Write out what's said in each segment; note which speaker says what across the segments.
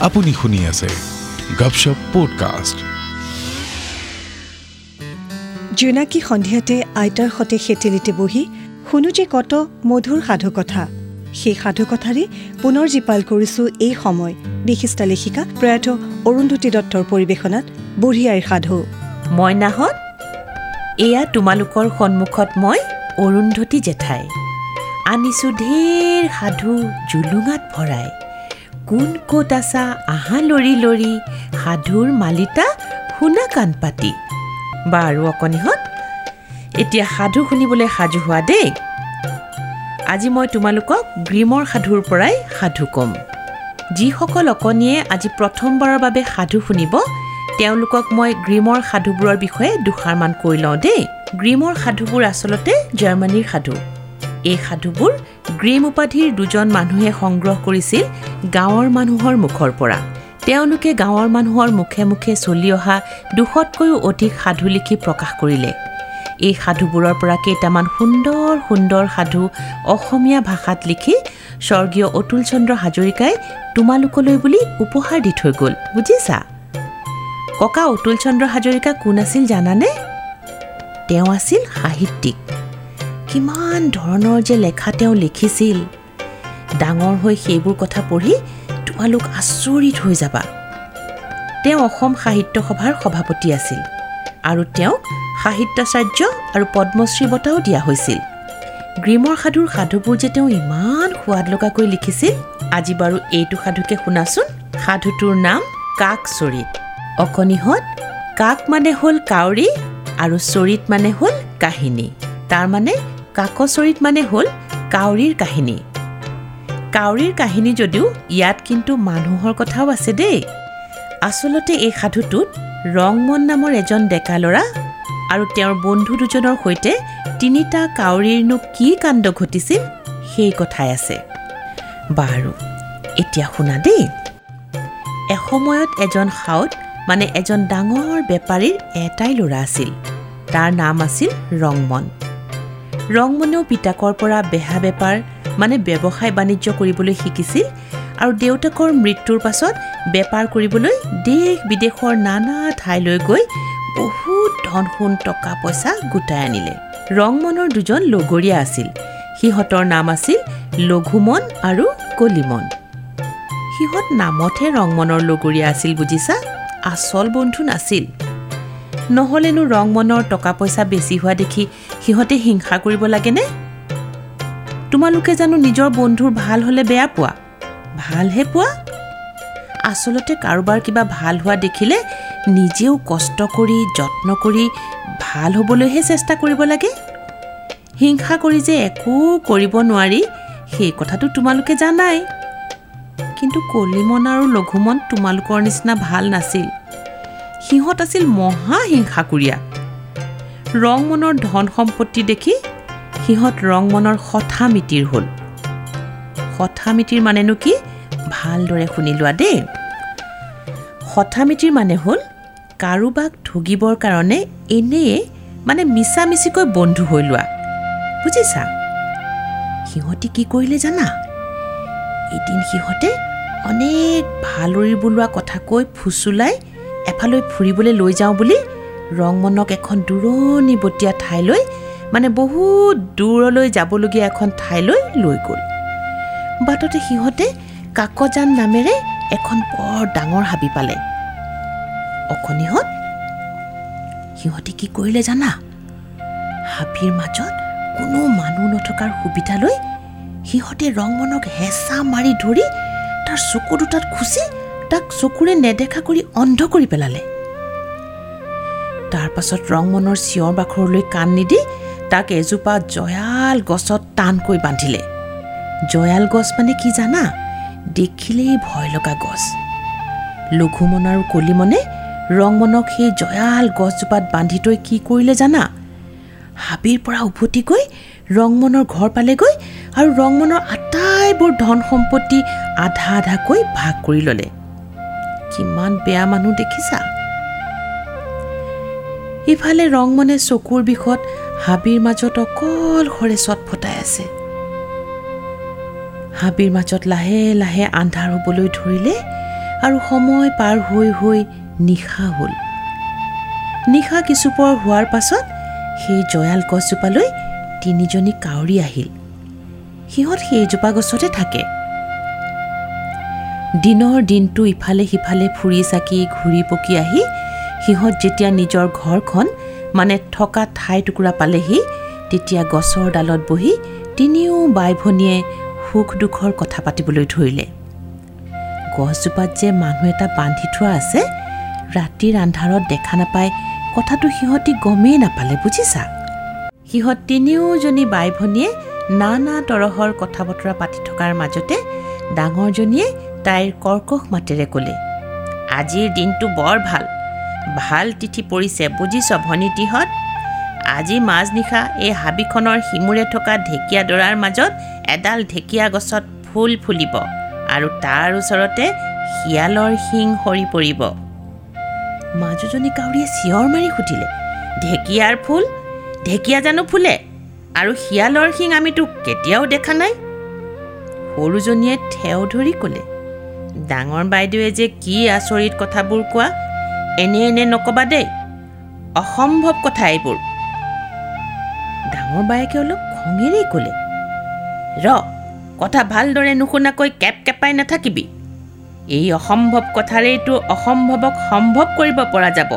Speaker 1: আপুনি শুনি আছে গপশপ পডকাষ্ট
Speaker 2: জোনাকী সন্ধিয়াতে আইতাৰ সতে সেতেলিতে বহি শুনো যে কত মধুৰ সাধুকথা। সেই সাধুকথাৰে পুনৰ জীপাল কৰিছো এই সময়। বিশিষ্ট লেখিকা প্ৰয়াত অৰুন্ধতী দত্তৰ পৰিৱেশনাত বুঢ়ী আইৰ সাধু
Speaker 3: মইনাহঁত এয়া তোমালোকৰ সন্মুখত মই অৰুন্ধতী জেঠাই। আনিছোঁ ঢেৰ সাধু জুলুঙাত ভৰাই। কোন ক'ত আছা? আহা লৰি লৰি। সাধুৰ মালিতা শুনা কাণ পাতি। বাৰু অকণিহঁত। এতিয়া সাধু শুনিবলৈ সাজু হোৱা দেই। আজি মই তোমালোকক গ্ৰীমৰ সাধুৰ পৰাই সাধু ক'ম। যিসকল অকণিয়ে আজি প্ৰথমবাৰৰ বাবে সাধু শুনিব তেওঁলোকক মই গ্ৰীমৰ সাধুবোৰৰ বিষয়ে দুষাৰমান কৈ লওঁ দেই। গ্ৰীমৰ সাধুবোৰ আচলতে জাৰ্মানীৰ সাধু। এই সাধুবোৰ গ্ৰীম উপাধিৰ দুজন মানুহে সংগ্ৰহ কৰিছিল গাঁৱৰ মানুহৰ মুখৰ পৰা। তেওঁলোকে গাঁৱৰ মানুহৰ মুখে মুখে চলি অহা দুশতকৈও অধিক সাধু লিখি প্ৰকাশ কৰিলে। এই সাধুবোৰৰ পৰা কেইটামান সুন্দৰ সুন্দৰ সাধু অসমীয়া ভাষাত লিখি স্বৰ্গীয় অতুল চন্দ্ৰ হাজৰিকাই তোমালোকলৈ বুলি উপহাৰ দি থৈ গ'ল বুজিছা? ককা অতুল চন্দ্ৰ হাজৰিকা কোন আছিল জানানে? তেওঁ আছিল সাহিত্যিক। কিমান ধৰণৰ যে লেখা তেওঁ লিখিছিল। ডাঙৰ হৈ সেইবোৰ কথা পঢ়ি তোমালোক আচৰিত হৈ যাবা। তেওঁ অসম সাহিত্য সভাৰ সভাপতি আছিল আৰু তেওঁক সাহিত্যাচাৰ্য আৰু পদ্মশ্ৰী বঁটাও দিয়া হৈছিল। গ্ৰীমৰ সাধুৰ সাধুবোৰ যে তেওঁ ইমান সোৱাদ লগাকৈ লিখিছিল আজি বাৰু এইটো সাধুকে শুনাচোন। সাধুটোৰ নাম কাক চৰিত অকণিহঁত কাক মানে হ'ল কাউৰী আৰু চৰিত মানে হ'ল কাহিনী। তাৰমানে কাকচৰিত মানে হ'ল কাউৰীৰ কাহিনী। কাউৰীৰ কাহিনী যদিও ইয়াত কিন্তু মানুহৰ কথাও আছে দেই। আচলতে এই সাধুটোত ৰংমন নামৰ এজন ডেকা ল'ৰা আৰু তেওঁৰ বন্ধু দুজনৰ সৈতে তিনিটা কাউৰীৰনো কি কাণ্ড ঘটিছিল সেই কথাই আছে। বাৰু এতিয়া শুনা দেই। এসময়ত এজন সাউত মানে এজন ডাঙৰ বেপাৰীৰ এটাই ল'ৰা আছিল। তাৰ নাম আছিল ৰংমন। ৰংমনেও পিতাকৰ পৰা বেহা বেপাৰ মানে ব্যৱসায় বাণিজ্য কৰিবলৈ শিকিছিল আৰু দেউতাকৰ মৃত্যুৰ পাছত বেপাৰ কৰিবলৈ দেশ বিদেশৰ নানা ঠাইলৈ গৈ বহুত ধন সোণ টকা পইচা গোটাই আনিলে। ৰংমনৰ দুজন লগৰীয়া আছিল। সিহঁতৰ নাম আছিল লঘুমন আৰু কলিমন। সিহঁত নামতহে ৰংমনৰ লগৰীয়া আছিল বুজিছা? আচল বন্ধু নাছিল। নহ'লেনো ৰংমনৰ টকা পইচা বেছি হোৱা দেখি সিহঁতে হিংসা কৰিব লাগেনে? তোমালোকে জানো নিজৰ বন্ধুৰ ভাল হ'লে বেয়া পোৱা? ভালহে পোৱা? আচলতে কাৰোবাৰ কিবা ভাল হোৱা দেখিলে নিজেও কষ্ট কৰি যত্ন কৰি ভাল হ'বলৈহে চেষ্টা কৰিব লাগে। হিংসা কৰি যে একো কৰিব নোৱাৰি সেই কথাটো তোমালোকে জানাই। কিন্তু কলিমন আৰু লঘুমন তোমালোকৰ নিচিনা ভাল নাছিল। সিহঁত আছিল মহা হিংসাকুৰীয়া। ৰংমনৰ ধন সম্পত্তি দেখি সিহঁত ৰংমনৰ শঠা মিতিৰ হ'ল। শঠা মিতিৰ মানেনো কি? ভালদৰে শুনি লোৱা দেই। শঠা মিতিৰ মানে হ'ল কাৰোবাক ঠগিবৰ কাৰণে এনেয়ে মানে মিছা মিছিকৈ বন্ধু হৈ লোৱা। বুজিছা? সিহঁতি কি কৰিলে জানা? এদিন সিহঁতে অনেক ভালৰি বোলোৱা কথা কৈ ফুচুলাই এফালৈ ফুৰিবলৈ লৈ যাওঁ বুলি ৰংমনক এখন দূৰণিবতীয়া ঠাইলৈ মানে বহুত দূৰলৈ যাবলগীয়া এখন ঠাইলৈ লৈ গ'ল। বাটতে সিহঁতে কাকজান নামেৰে এখন বৰ ডাঙৰ হাবি পালে। অকণিহঁত সিহঁতে কি কৰিলে জানা? হাবিৰ মাজত কোনো মানুহ নথকাৰ সুবিধালৈ সিহঁতে ৰংমনক হেঁচা মাৰি ধৰি তাৰ চকু দুটাত খুচি তাক চকুৰে নেদেখা কৰি অন্ধ কৰি পেলালে। তাৰ পাছত ৰংমনৰ চিঞৰ বাখৰলৈ কাণ নিদি তাক এজোপা জয়াল গছত টানকৈ বান্ধিলে। জয়াল গছ মানে কি জানা? দেখিলেই ভয় লগা গছ। লঘুমন আৰু কলিমনে ৰংমনক সেই জয়াল গছজোপাত বান্ধি থৈ কি কৰিলে জানা? হাবিৰ পৰা উভতি গৈ ৰংমনৰ ঘৰ পালেগৈ আৰু ৰংমনৰ আটাইবোৰ ধন সম্পত্তি আধা আধাকৈ ভাগ কৰি ল'লে। কিমান বেয়া মানুহ দেখিছা? ইফালে ৰংমনে চকুৰ বিষত হাবিৰ মাজত অকলশৰে চটফটাই আছে। হাবিৰ মাজত লাহে লাহে আন্ধাৰ হ'বলৈ ধৰিলে আৰু সময় পাৰ হৈ হৈ নিশা হ'ল। নিশা কিছুপৰ হোৱাৰ পাছত সেই জয়াল গছজোপালৈ তিনিজনী কাউৰী আহিল। সিহঁত সেইজোপা গছতে থাকে। দিনৰ দিনটো ইফালে সিফালে ফুৰি চাকি ঘূৰি পকি আহি সিহঁত যেতিয়া নিজৰ ঘৰখন মানে থকা ঠাই টুকুৰা পালেহি তেতিয়া গছৰ ডালত বহি তিনিও বাই ভনীয়ে সুখ দুখৰ কথা পাতিবলৈ ধৰিলে। গছজোপাত যে মানুহ এটা বান্ধি থোৱা আছে ৰাতিৰ আন্ধাৰত দেখা নাপায় কথাটো সিহঁতি গমেই নাপালে বুজিছা? সিহঁত তিনিওজনী বাই ভনীয়ে নানা তৰহৰ কথা বতৰা পাতি থকাৰ মাজতে ডাঙৰজনীয়ে তাইৰ কৰ্কশ মাতেৰে ক'লে আজিৰ দিনটো বৰ ভাল। ভাল তিথি পৰিছে বুজিছ ভনীটিহঁত আজি মাজনিশা এই হাবিখনৰ সিমূৰে থকা ঢেকীয়াডৰাৰ মাজত এডাল ঢেকীয়া গছত ফুল ফুলিব আৰু তাৰ ওচৰতে শিয়ালৰ শিং সৰি পৰিব। মাজুজনী কাউৰীয়ে চিঞৰ মাৰি সুধিলে ঢেকীয়াৰ ফুল? ঢেকীয়া জানো ফুলে? আৰু শিয়ালৰ শিং আমিতো কেতিয়াও দেখা নাই? সৰুজনীয়ে ঠেও ধৰি ক'লে ডাঙৰ বাইদেৱে যে কি আচৰিত কথাবোৰ কোৱা এনে এনে নকবা দেই। অসম্ভৱ কথা এইবোৰ। ডাঙৰ বায়েকে অলপ খঙেৰেই ক'লে ৰ কথা ভালদৰে নুশুনাকৈ কেপ কেপাই নাথাকিবি। এই অসম্ভৱ কথাৰেইতো অসম্ভৱক সম্ভৱ কৰিব পৰা যাব।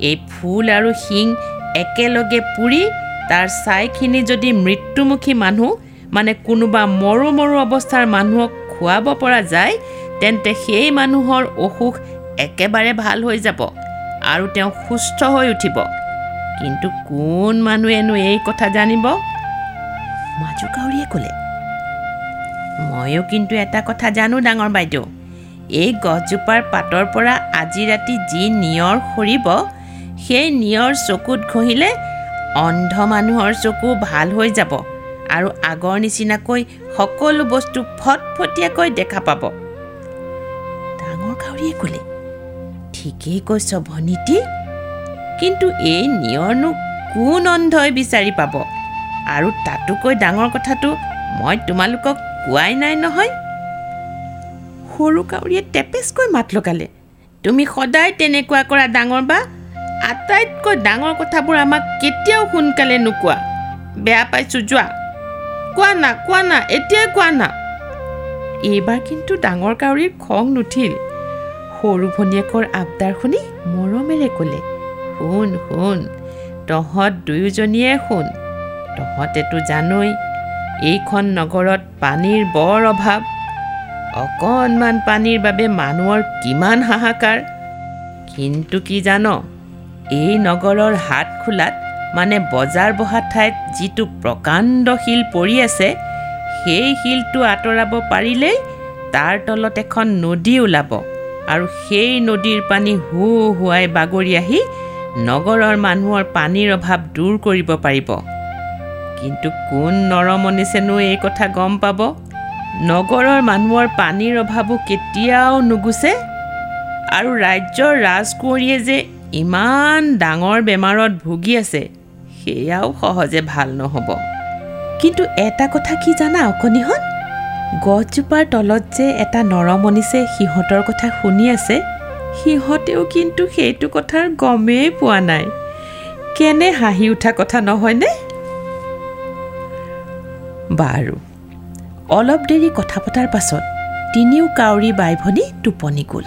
Speaker 3: এই ফুল আৰু শিং একেলগে পুৰি তাৰ ছাইখিনি যদি মৃত্যুমুখী মানুহ মানে কোনোবা মৰো মৰো অৱস্থাৰ মানুহক খুৱাব পৰা যায় তেন্তে সেই মানুহৰ অসুখ একেবাৰে ভাল হৈ যাব আৰু তেওঁ সুস্থ হৈ উঠিব। কিন্তু কোন মানুহেনো এই কথা জানিব? মাজু কাউৰীয়ে ক'লে ময়ো কিন্তু এটা কথা জানো ডাঙৰ বাইদেউ এই গছজোপাৰ পাতৰ পৰা আজি ৰাতি যি নিয়ৰ সৰিব সেই নিয়ৰ চকুত ঘঁহিলে অন্ধ মানুহৰ চকু ভাল হৈ যাব আৰু আগৰ নিচিনাকৈ সকলো বস্তু ফটফটীয়াকৈ দেখা পাব। ডাঙৰ কাউৰীয়ে ক'লে ঠিকেই কৈছ ভনীটি। কিন্তু এই নিয়ৰনো কোন অন্ধই বিচাৰি পাব? আৰু তাতোকৈ ডাঙৰ কথাটো মই তোমালোকক কোৱাই নাই নহয়। সৰু কাউৰীয়ে টেপেচকৈ মাত লগালে। তুমি সদায় তেনেকুৱা কৰা ডাঙৰ বা আটাইতকৈ ডাঙৰ কথাবোৰ আমাক কেতিয়াও সোনকালে নোকোৱা। বেয়া পাইছোঁ যোৱা। কোৱা না কোৱা না এতিয়াই কোৱা না। এইবাৰ কিন্তু ডাঙৰ কাউৰীৰ খং নুঠিল। সৰু ভনীয়েকৰ আবদাৰ শুনি মৰমেৰে ক'লে শুন শুন তহঁত দুয়োজনীয়ে শুন তহঁতেতো জানই এইখন নগৰত পানীৰ বৰ অভাৱ। অকণমান পানীৰ বাবে মানুহৰ কিমান হাহাকাৰ। কিন্তু কি জান এই নগৰৰ হাত খোলাত মানে বজাৰ বহা ঠাইত যিটো প্ৰকাণ্ড শিল পৰি আছে সেই শিলটো আঁতৰাব পাৰিলেই তাৰ তলত এখন নদী ওলাব। আৰু সেই নদীৰ পানী হু হুৱাই বাগৰি আহি নগৰৰ মানুহৰ পানীৰ অভাৱ দূৰ কৰিব পাৰিব। কিন্তু কোন নৰমনিছেনো এই কথা গম পাব? নগৰৰ মানুহৰ পানীৰ অভাৱো কেতিয়াও নুগুচে আৰু ৰাজ্যৰ ৰাজকুঁৱৰীয়ে যে ইমান ডাঙৰ বেমাৰত ভুগি আছে সেয়াও সহজে ভাল নহ'ব। কিন্তু এটা কথা কি জানা অকণিহঁত গছজোপাৰ তলত যে এটা নৰমনিছে সিহঁতৰ কথা শুনি আছে সিহঁতেও কিন্তু সেইটো কথাৰ গমেই পোৱা নাই। কেনে হাঁহি উঠা কথা নহয়নে? বাৰু অলপ দেৰি কথা পতাৰ পাছত তিনিও কাউৰী বাই ভনী টোপনি গ'ল।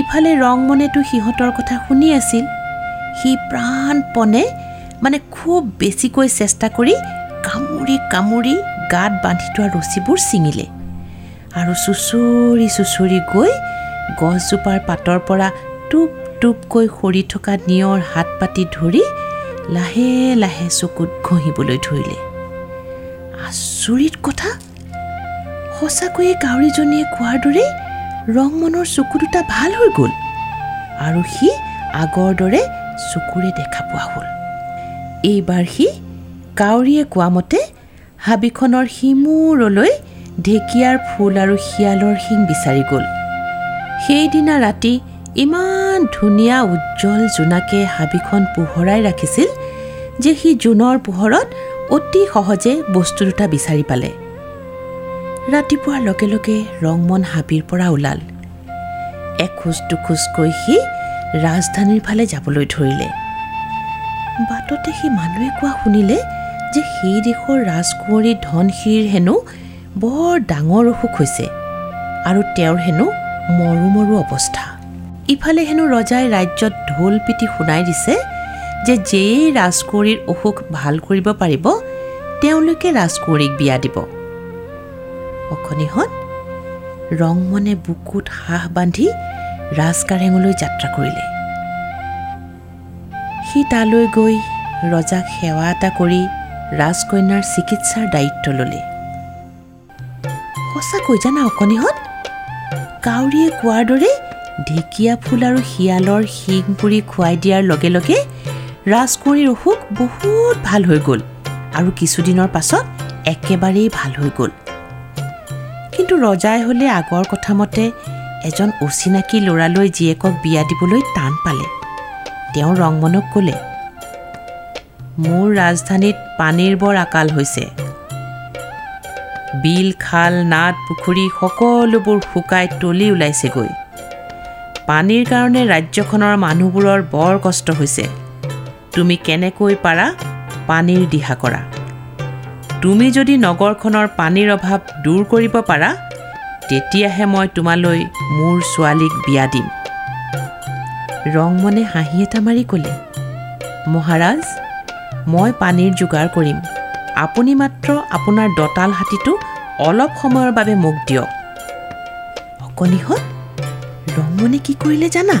Speaker 3: ইফালে ৰংমনেতো সিহঁতৰ কথা শুনি আছিল। সি প্ৰাণপণে মানে খুব বেছিকৈ চেষ্টা কৰি কামুৰি কামুৰি গাত বান্ধি থোৱা ৰছীবোৰ ছিঙিলে। আৰু চুচৰি চুচৰি গৈ গছজোপাৰ পাতৰ পৰা টোপ টোপকৈ সৰি থকা নিয়ৰ হাত পাতি ধৰি লাহে লাহে চকুত ঘঁহিবলৈ ধৰিলে। আচৰিত কথা! সঁচাকৈয়ে কাউৰীজনীয়ে কোৱাৰ দৰেই ৰংমনৰ চকু দুটা ভাল হৈ গ'ল আৰু সি আগৰ দৰে চকুৰে দেখা পোৱা হ'ল। এইবাৰ সি কাউৰীয়ে কোৱা মতে হাবিখনৰ সিমূৰলৈ ঢেকীয়াৰ ফুল আৰু শিয়ালৰ শিং বিচাৰি গ'ল। সেইদিনা ৰাতি ইমান ধুনীয়া উজ্জ্বল জোনাকে হাবিখন পোহৰাই ৰাখিছিল যে সি জোনৰ পোহৰত অতি সহজে বস্তু দুটা বিচাৰি পালে। ৰাতিপুৱাৰ লগে লগে ৰংমন হাবিৰ পৰা ওলাল। এখোজ দুখোজকৈ সি ৰাজধানীৰ ফালে যাবলৈ ধৰিলে। বাটতে সি মানুহে কোৱা শুনিলে যে সেই দেশৰ ৰাজকুঁৱৰী ধনশিৰিৰ হেনো বৰ ডাঙৰ অসুখ হৈছে আৰু তেওঁৰ হেনো মৰো মৰো অৱস্থা। ইফালে হেনো ৰজাই ৰাজ্যত ঢোল পিটি শুনাই দিছে যে যেয়েই ৰাজকুঁৱৰীৰ অসুখ ভাল কৰিব পাৰিব তেওঁলোকে ৰাজকুঁৱৰীক বিয়া দিব। অখনিহঁত ৰংমনে বুকুত হাঁহ বান্ধি ৰাজকাৰেঙলৈ যাত্ৰা কৰিলে। সি তালৈ গৈ ৰজাক সেৱা এটা কৰি ৰাজকন্যাৰ চিকিৎসাৰ দায়িত্ব ল'লে। সঁচাকৈ জানা অকণিহঁত? কাউৰীয়ে কোৱাৰ দৰে ঢেকীয়া ফুল আৰু শিয়ালৰ শিং পুৰি খুৱাই দিয়াৰ লগে লগে ৰাজকুঁৱৰীৰ অসুখ বহুত ভাল হৈ গ'ল আৰু কিছুদিনৰ পাছত একেবাৰেই ভাল হৈ গ'ল। কিন্তু ৰজাই হ'লে আগৰ কথামতে এজন অচিনাকি ল'ৰালৈ জীয়েকক বিয়া দিবলৈ টান পালে। তেওঁ ৰংমনক ক'লে মোৰ ৰাজধানীত পানীৰ বৰ আকাল হৈছে। বিল খাল নাদ পুখুৰী সকলোবোৰ শুকাই তলি ওলাইছেগৈ। পানীৰ কাৰণে ৰাজ্যখনৰ মানুহবোৰৰ বৰ কষ্ট হৈছে। তুমি কেনেকৈ পাৰা পানীৰ দিহা কৰা? তুমি যদি নগৰখনৰ পানীৰ অভাৱ দূৰ কৰিব পাৰা তেতিয়াহে মই তোমালৈ মোৰ ছোৱালীক বিয়া দিম। ৰংমনে হাঁহি এটা মাৰি ক'লে মহাৰাজ মই পানীৰ যোগাৰ কৰিম। আপুনি মাত্ৰ আপোনাৰ দঁতাল হাতীটো অলপ সময়ৰ বাবে মোক দিয়ক। অকণিহঁত ৰংমনে কি কৰিলে জানা?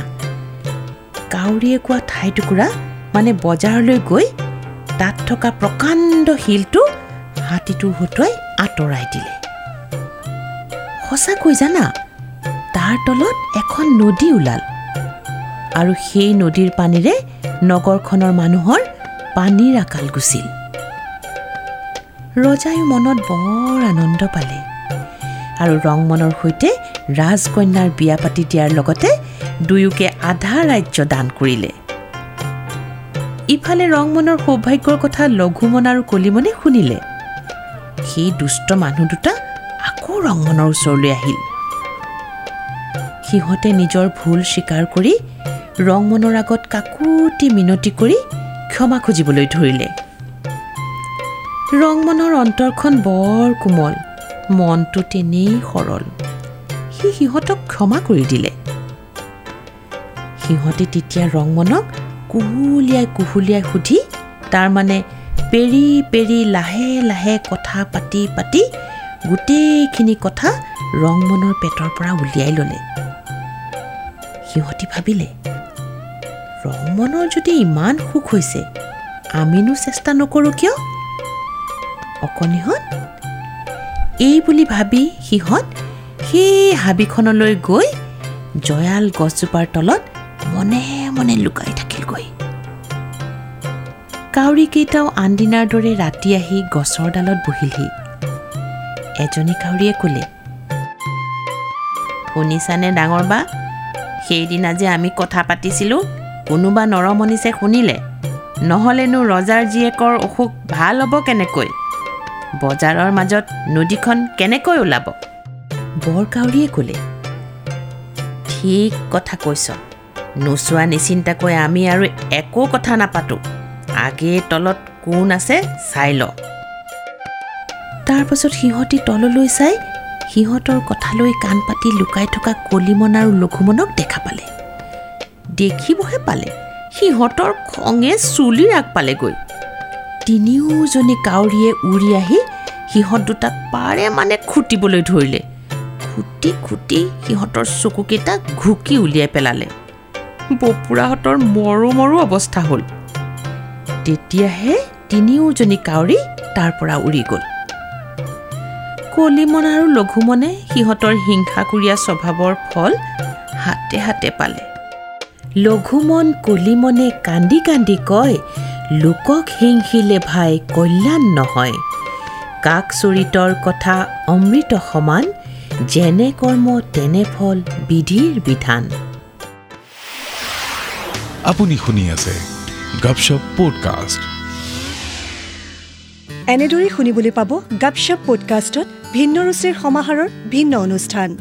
Speaker 3: কাউৰীয়ে কোৱা ঠাইটুকুৰা মানে বজাৰলৈ গৈ তাত থকা প্ৰকাণ্ড শিলটো হাতীটোৰ হতুৱাই আঁতৰাই দিলে। সঁচাকৈ জানা তাৰ তলত এখন নদী ওলাল। আৰু সেই নদীৰ পানীৰে নগৰখনৰ মানুহৰ পানীৰ আকাল গুচিল ৰজায়ো মনত বৰ আনন্দ পালে আৰু ৰংমনৰ সৈতে ৰাজকন্যাৰ বিয়া পাতি দিয়াৰ লগতে দুয়োকে আধা ৰাজ্য দান কৰিলে। ইফালে ৰংমনৰ সৌভাগ্যৰ কথা লঘুমন আৰু কলিমনে শুনিলে। সেই দুষ্ট মানুহ দুটা আকৌ ৰংমনৰ ওচৰলৈ আহিল। সিহঁতে নিজৰ ভুল স্বীকাৰ কৰি ৰংমনৰ আগত কাকুতি মিনতি কৰি ক্ষমা খুজিবলৈ ধৰিলে। ৰংমনৰ অন্তৰখন বৰ কোমল মনটো তেনেই সৰল। সি সিহঁতক ক্ষমা কৰি দিলে। সিহঁতে তেতিয়া ৰংমনক কুহুলিয়াই কুহুলিয়াই সুধি তাৰমানে পেৰি পেৰি লাহে লাহে কথা পাতি পাতি গোটেইখিনি কথা ৰংমনৰ পেটৰ পৰা উলিয়াই ল'লে। সিহঁতি ভাবিলে ৰংমনৰ যদি ইমান সুখ হৈছে আমিনো চেষ্টা নকৰোঁ কিয়? অকণিহঁত এই বুলি ভাবি সিহঁত সেই হাবিখনলৈ গৈ জয়াল গছজোপাৰ তলত মনে মনে লুকাই থাকিলগৈ। কাউৰীকেইটাও আনদিনাৰ দৰে ৰাতি আহি গছৰ ডালত বহিলহি। এজনী কাউৰীয়ে ক'লে শুনিছানে ডাঙৰ বা? সেইদিনা যে আমি কথা পাতিছিলোঁ কোনোবা নৰমনিছে শুনিলে। নহ'লেনো ৰজাৰ জীয়েকৰ অসুখ ভাল হ'ব কেনেকৈ? বজাৰৰ মাজত নদীখন কেনেকৈ ওলাব? বৰকাউৰীয়ে ক'লে ঠিক কথা কৈছ। নোচোৱা নিচিন্তাকৈ আমি আৰু একো কথা নাপাতোঁ। আগে তলত কোন আছে চাই ল। তাৰপাছত সিহঁতি তললৈ চাই সিহঁতৰ কথালৈ কাণ পাতি লুকাই থকা কলিমন আৰু লঘুমনক দেখা পালে। দেখিবহে পালে। সিহঁতৰ খঙে চুলিৰ আগ পালেগৈ তিনিওজনী কাউৰীয়ে উৰি আহি সিহঁত দুটাক পাৰে মানে খুটিবলৈ ধৰিলে। খুটি খুটি সিহঁতৰ চকুকেইটা ঘুকি উলিয়াই পেলালে। বপুৰাহঁতৰ মৰো মৰো অৱস্থা হ'ল। তেতিয়াহে তিনিওজনী কাউৰী তাৰ পৰা উৰি গ'ল। কলিমন আৰু লঘুমনে সিহঁতৰ হিংসাকুৰীয়া স্বভাৱৰ ফল হাতে হাতে পালে। লঘুমন কলিমনে কান্দি কান্দি কয় লোকক হিংসিলে ভাই কল্যাণ নহয়। কাক চৰিতৰ কথা অমৃত সমান যেনে কৰ্ম তেনে ফল বিধিৰ বিধান।
Speaker 1: আপুনি শুনি আছে গপশপ পডকাষ্ট।
Speaker 2: এনেদৰেই শুনিবলৈ পাব গাপশ্বপ পডকাষ্টত ভিন্ন ৰুচিৰ সমাহাৰৰ ভিন্ন অনুষ্ঠান।